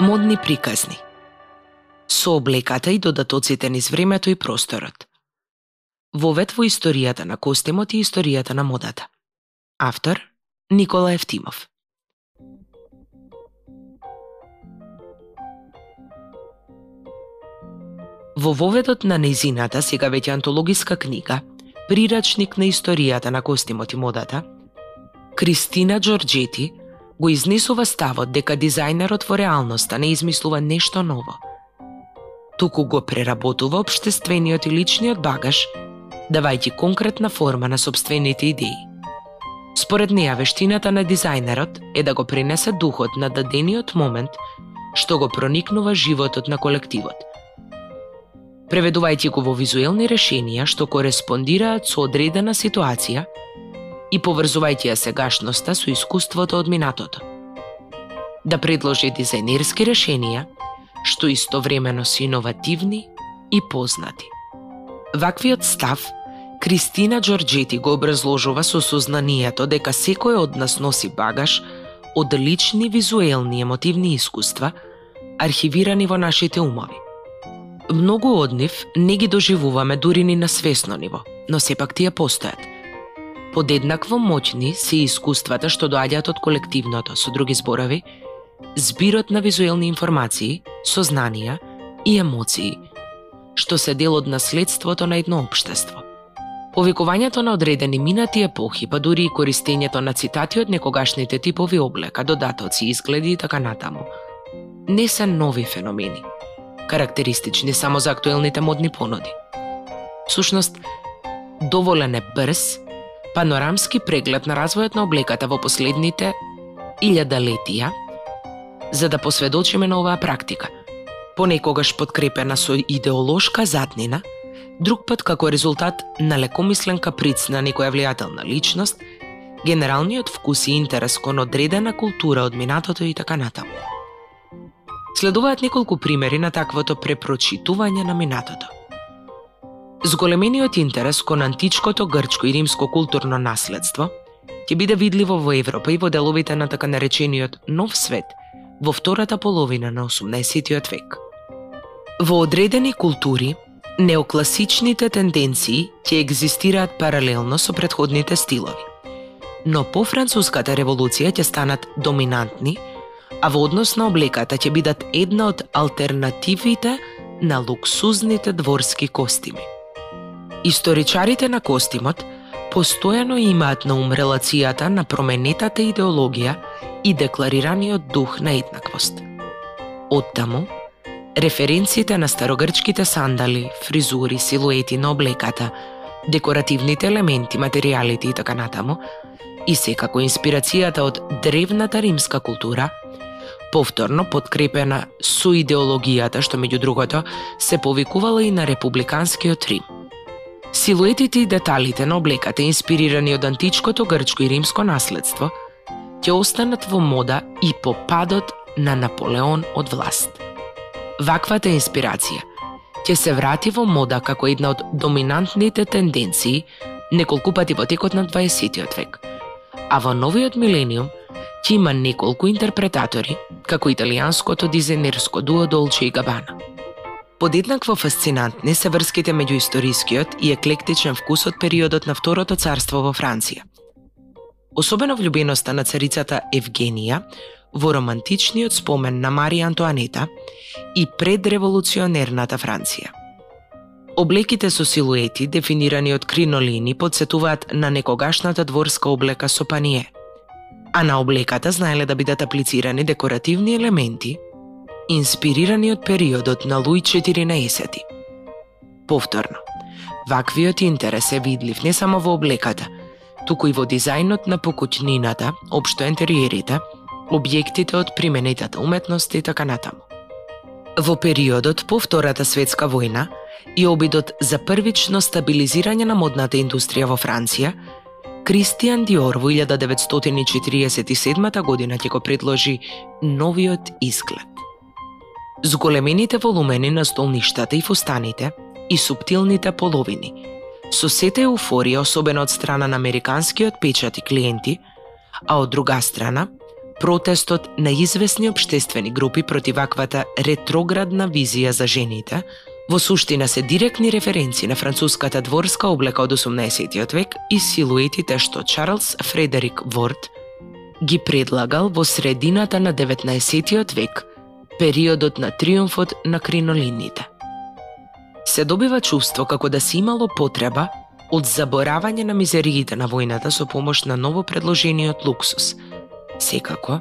Модни приказни Со облеката и додатоците низ времето и просторот. Вовет во историјата на костимот и историјата на модата. Автор Никола Евтимов. Во воведот на незината, сега веќе антологиска книга, прирачник на историјата на костимот и модата, Кристина Джорджети го изнесува ставот дека дизајнерот во реалноста не измислува нешто ново, туку го преработува обштествениот и личниот багаж, давајќи конкретна форма на собствените идеи. Според неа вештината на дизајнерот е да го пренесе духот на дадениот момент што го проникнува животот на колективот. Преведувајќи го во визуелни решенија што кореспондираат со одредена ситуација и поврзувајќи ја сегашноста со искуството од минатото. Да предложи дизајнерски решенија што истовремено се иновативни и познати. Ваквиот став Кристина Джорджети го образложува со сознанието дека секој од нас носи багаж од лични визуелни емотивни искуства, архивирани во нашите умови. Многу од нив не ги доживуваме дури ни на свесно ниво, но сепак тие постојат. Подеднакво моќни се искуствата што доаѓаат од колективното, со други зборови, збирот на визуелни информации, сознанија и емоции, што се дел од наследството на едно општество. Повикувањето на одредени минати епохи, па дури и користењето на цитати од некогашните типови облека, додатоци, изгледи и така натаму, не се нови феномени, карактеристични само за актуелните модни понуди. Сушност, доволен е брз, панорамски преглед на развојот на облеката во последните илјадалетија, за да посведочиме на оваа практика. Понекогаш подкрепена со идеолошка заднина, друг пат како резултат на лекомислен каприц на некоја влијателна личност, генералниот вкус и интерес кон одредена култура од минатото и така натаму. Следуваат неколку примери на таквото препрочитување на минатото. Зголемениот интерес кон античкото грчко и римско културно наследство ќе биде видливо во Европа и во деловите на така наречениот нов свет – во втората половина на 18-тиот век. Во одредени култури, неокласичните тенденции ќе екзистираат паралелно со предходните стилови. Но по француската револуција ќе станат доминантни, а во однос на облеката ќе бидат една од алтернативите на луксузните дворски костими. Историчарите на костимот постојано имаат на ум релацијата на променетата идеологија и декларираниот дух на еднаквост. Оттаму, референциите на старогрчките сандали, фризури, силуети на облеката, декоративните елементи, материјалите и така натаму, и секако инспирацијата од древната римска култура, повторно подкрепена со идеологијата што меѓу другото се повикувала и на републиканскиот Рим. Силуетите и деталите на облеката инспирирани од античкото грчко и римско наследство – ќе останат во мода и по падот на Наполеон од власт. Ваквата инспирација ќе се врати во мода како една од доминантните тенденции неколку пати во текот на 20 век. А во новиот милениум ќе има неколку интерпретатори, како италијанското дизајнерско дуо Долче и Габана. Подеднакво фасцинантни се врските меѓу историскиот и еклектичен вкус од периодот на Второто царство во Франција – особено влюбеноста на царицата Евгенија во романтичниот спомен на Марија Антоанета и предреволуционерната Франција. Облеките со силуети, дефинирани од кринолини, подсетуваат на некогашната дворска облека со пание, а на облеката знаеле да бидат аплицирани декоративни елементи, инспирирани од периодот на Луи 14. Повторно, ваквиот интерес е видлив не само во облеката, туку и во дизајнот на покутнината, општо интериерите, објектите од применетата уметност и така натаму. Во периодот по Втората светска војна и обидот за првично стабилизирање на модната индустрија во Франција, Кристијан Диор во 1947 година ќе го предложи новиот изглед. Зголемените волумени на столништата и фустаните и субтилните половини – со сета еуфорија особено од страна на американскиот печат и клиенти, а од друга страна, протестот на известни обштествени групи против ваквата ретроградна визија за жените, во суштина се директни референци на француската дворска облека од 18 век и силуетите што Чарлс Фредерик Ворд ги предлагал во средината на 19 век, периодот на триумфот на кринолините. Се добива чувство како да се имало потреба од заборавање на мизериите на војната со помош на ново предложениот луксус. Секако,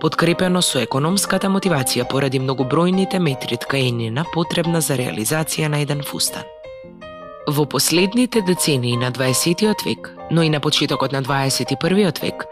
подкрепено со економската мотивација поради многобројните метри ткаенина потребна за реализација на еден фустан. Во последните децении на 20 век, но и на почетокот на 21 век,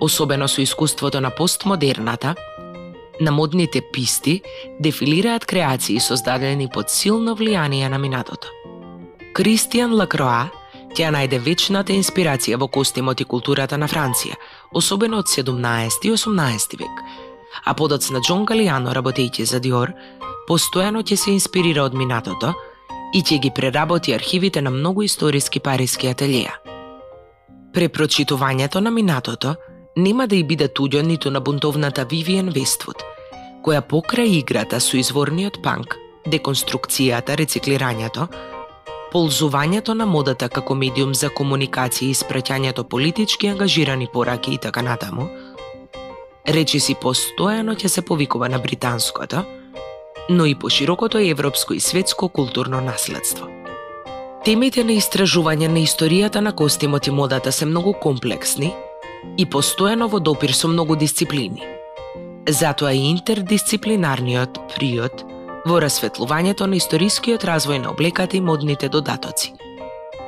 особено со искуството на постмодерната, на модните писти дефилираат креации создадени под силно влијание на минатото. Кристијан Лакроа ќе најде вечната инспирација во костимот и културата на Франција, особено од 17 и 18 век. А подоцна Джон Галиано, работејќи за Диор, постојано ќе се инспирира од минатото и ќе ги преработи архивите на многу историски париски ателија. Препрочитувањето на минатото нема да и биде туѓо ниту на бунтовната Вивиен Вествуд, која покрај играта со изворниот панк, деконструкцијата, рециклирањето, ползувањето на модата како медиум за комуникација и спраќањето политички ангажирани пораки и така натаму, речи си постојано ќе се повикува на британското, но и по широкото европско и светско културно наследство. Темите на истражување на историјата на костимот и модата се многу комплексни и постојано во допир со многу дисциплини. Затоа и интердисциплинарниот приот – во расветлувањето на историскиот развој на облеката и модните додатоци.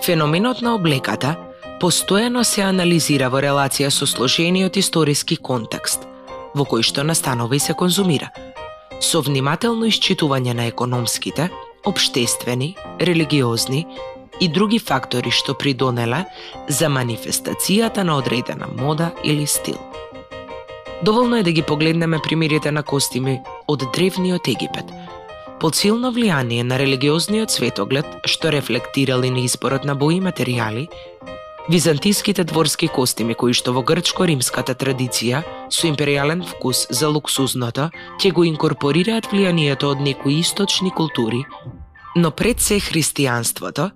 Феноменот на облеката постојано се анализира во релација со сложениот историски контекст, во кој што настанува и се конзумира, со внимателно исчитување на економските, обштествени, религиозни и други фактори што придонеле за манифестацијата на одредена мода или стил. Доволно е да ги погледнеме примерите на костими од древниот Египет – под силно влијание на религиозниот светоглед, што рефлектирали на изборот на бои и материјали, Византиските дворски костими кои што во грчко-римската традиција со империјален вкус за луксузното ќе го инкорпорираат влијанието од некои источни култури, но пред се христијанството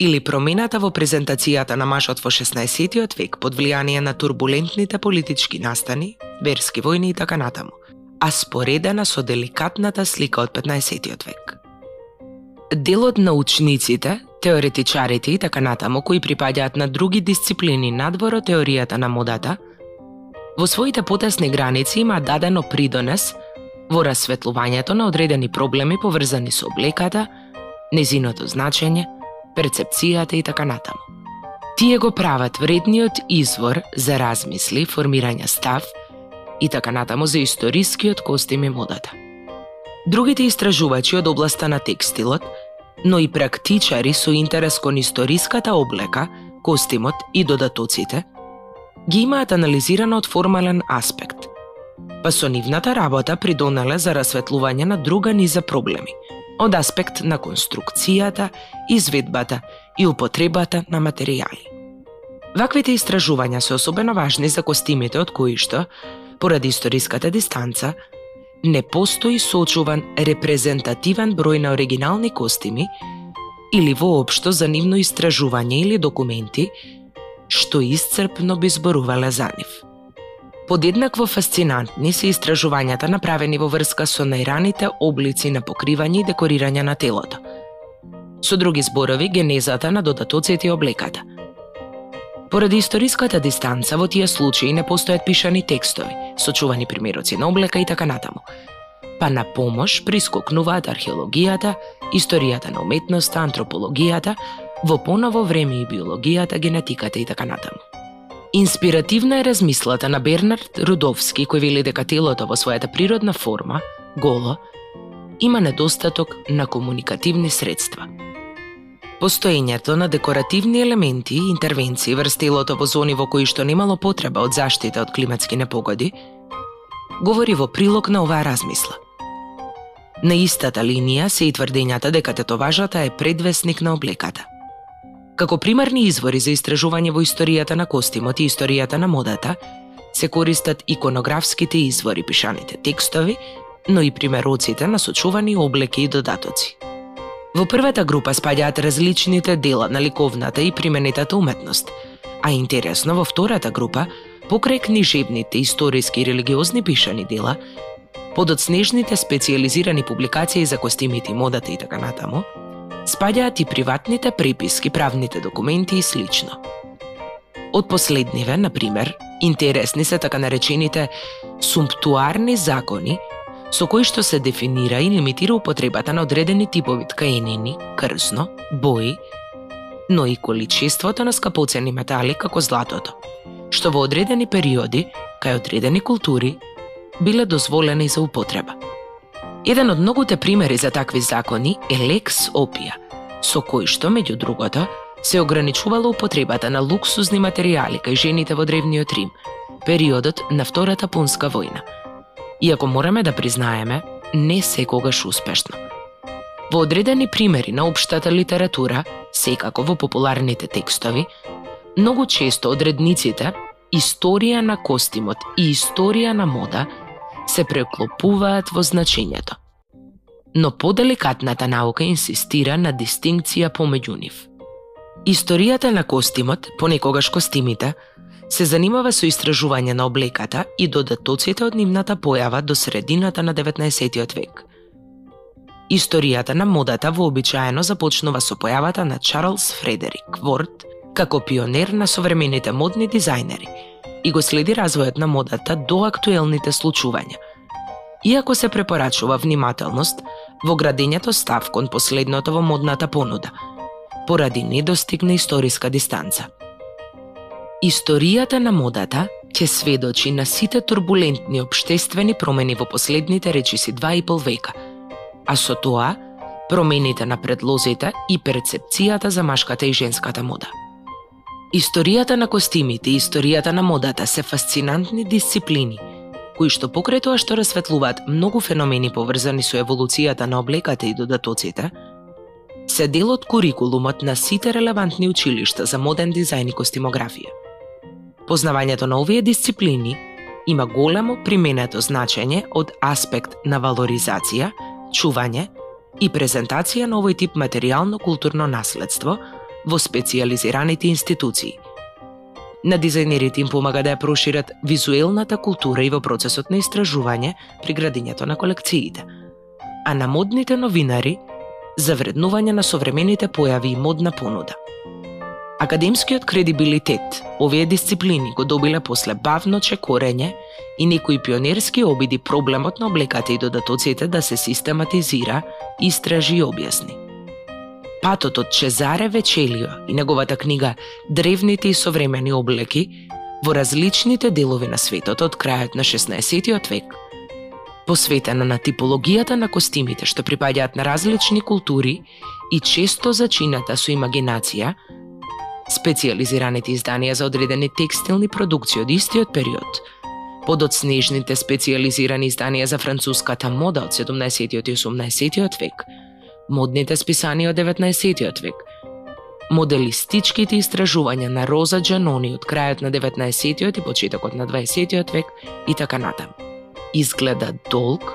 или промената во презентацијата на машот во 16 век под влијание на турбулентните политички настани, верски војни и така натаму а споредена со деликатната слика од 15 век. Делот на учниците, теоретичарите и така натаму кои припаѓаат на други дисциплини надвор од теоријата на модата, во своите потесни граници има дадено придонес во расветлувањето на одредени проблеми поврзани со облеката, незиното значење, перцепцијата и така натаму. Тие го прават вредниот извор за размисли, формирање став – и така натаму за историскиот костим и модата. Другите истражувачи од областа на текстилот, но и практичари со интерес кон историската облека, костимот и додатоците, ги имаат анализирано од формален аспект, па со нивната работа придонеле за расветлување на друга низа проблеми, од аспект на конструкцијата, изведбата и употребата на материјали. Ваквите истражувања се особено важни за костимите од кои што поради историската дистанца, не постои сочуван репрезентативен број на оригинални костими или воопшто за нивно истражување или документи што исцрпно би зборувале за нив. Подеднакво фасцинантни се истражувањата направени во врска со најраните облици на покривање и декорирање на телото. Со други зборови, генезата на додатоците и облеката – Поради историската дистанца во тие случаи не постојат пишани текстови, сочувани примероци на облека и така натаму. Па на помош прискокнуваат археологијата, историјата на уметноста, антропологијата, во поново време и биологијата, генетиката и така натаму. Инспиративна е размислата на Бернард Рудовски кој вели дека телото во својата природна форма, голо, има недостаток на комуникативни средства – Постоењето на декоративни елементи и интервенции врз телото во зони во кои што немало потреба од заштита од климатски непогоди, говори во прилог на оваа размисла. На истата линија се и тврдењата дека тетоважата е предвесник на облеката. Како примарни извори за истражување во историјата на костимот и историјата на модата, се користат иконографските извори, пишаните текстови, но и примероците на сочувани облеки и додатоци. Во првата група спаѓаат различните дела на ликовната и применетата уметност, а интересно во втората група, покрај книжевните, историски и религиозни пишани дела, подоцнежните специализирани публикации за костимите и модата и така натаму, спаѓаат и приватните преписки, правните документи и слично. Од последниве, на пример, интересни се така наречените сумптуарни закони со кои што се дефинира и лимитира употребата на одредени типови ткаенини, крзно, бои, но и количеството на скапоцени метали како златото, што во одредени периоди, кај одредени култури, биле дозволени за употреба. Еден од многуте примери за такви закони е Лекс Опија, со кој што, меѓу другото, се ограничувала употребата на луксузни материјали кај жените во древниот Рим, периодот на Втората пунска војна. Иако мораме да признаеме, не секогаш успешно. Во одредени примери на обштата литература, секако во популарните текстови, многу често одредниците историја на костимот и историја на мода се преклопуваат во значењето. Но поделикатната наука инсистира на дистинкција помеѓу нив. Историјата на костимот, понекогаш костимите, се занимава со истражување на облеката и додатоците од нивната појава до средината на 19. век. Историјата на модата вообичаено започнува со појавата на Чарлс Фредерик Ворд како пионер на современите модни дизајнери – и го следи развојот на модата до актуелните случувања. Иако се препорачува внимателност во градењето став кон последното во модната понуда, поради недостиг на историска дистанца. Историјата на модата ќе сведочи на сите турбулентни обштествени промени во последните речиси два и пол века, а со тоа промените на предлозите и перцепцијата за машката и женската мода. Историјата на костимите и историјата на модата се фасцинантни дисциплини, кои што покрај тоа што расветлуваат многу феномени поврзани со еволуцијата на облеката и додатоците, се дел од курикулумот на сите релевантни училишта за моден дизајн и костимографија. Познавањето на овие дисциплини има големо применето значење од аспект на валоризација, чување и презентација на овој тип материјално-културно наследство – во специализираните институции. На дизајнерите им помага да ја прошират визуелната култура и во процесот на истражување при градењето на колекциите, а на модните новинари за вреднување на современите појави и модна понуда. Академскиот кредибилитет овие дисциплини го добиле после бавно чекорење и некои пионерски обиди проблемот на облеката и додатоците да се систематизира, истражи и објасни. Патот од Чезаре Вечелио и неговата книга Древните и современи облеки во различните делови на светот од крајот на 16 век, посветена на типологијата на костимите што припаѓаат на различни култури и често зачината со имагинација, специализираните изданија за одредени текстилни продукции од истиот период, подоцнежните специализирани изданија за француската мода од 17 и 18 век, модните списанија од 19 век, моделистичките истражувања на Роза Джанони од крајот на 19 и почетокот на 20-тиот век и така натаму. Изгледа долг,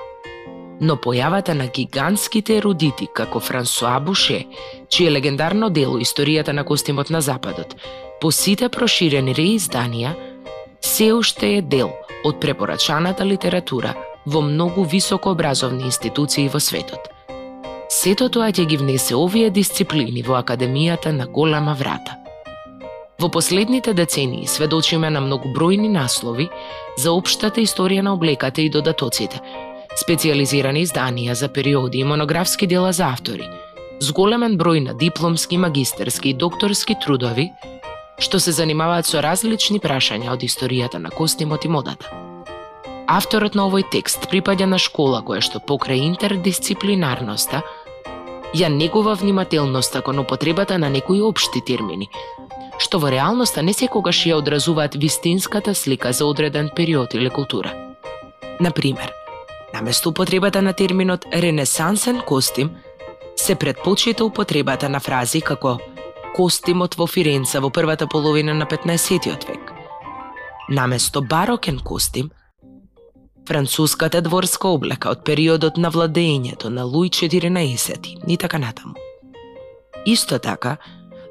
но појавата на гигантските ерудити како Франсуа Буше, чие легендарно дело Историјата на костимот на Западот, по сите проширени реизданија, се уште е дел од препорачаната литература во многу високообразовни институции во светот. Сето тоа ќе ги внесе овие дисциплини во Академијата на голема врата. Во последните децении сведочиме на многобројни наслови за општата историја на облеката и додатоците, специализирани изданија за периоди и монографски дела за автори, с големен број на дипломски, магистерски и докторски трудови, што се занимаваат со различни прашања од историјата на костимот и модата. Авторот на овој текст припаѓа на школа која што покрај интердисциплинарноста ја негова внимателноста кон употребата на некои општи термини, што во реалноста не секогаш ја одразуваат вистинската слика за одреден период или култура. Например, наместо употребата на терминот ренесансен костим, се предпочита употребата на фрази како костимот во Фиренца во првата половина на 15 век, Наместо барокен костим, француската дворска облека од периодот на владењето на Луј 14 и така натаму. Исто така,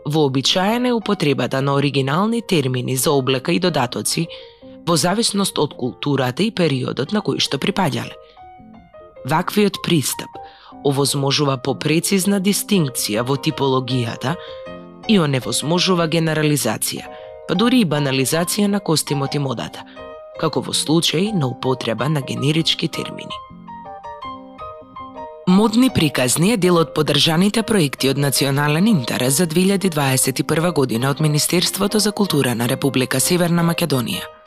вообичаена е употребата на оригинални термини за облека и додатоци во зависност од културата и периодот на кој што припаѓале. Ваквиот пристап овозможува попрецизна дистинкција во типологијата и оневозможува генерализација, па дури и банализација на костимот и модата, како во случај на употреба на генерички термини. Модни приказни е дел од подржаните проекти од национален интерес за 2021 година од Министерството за култура на Република Северна Македонија –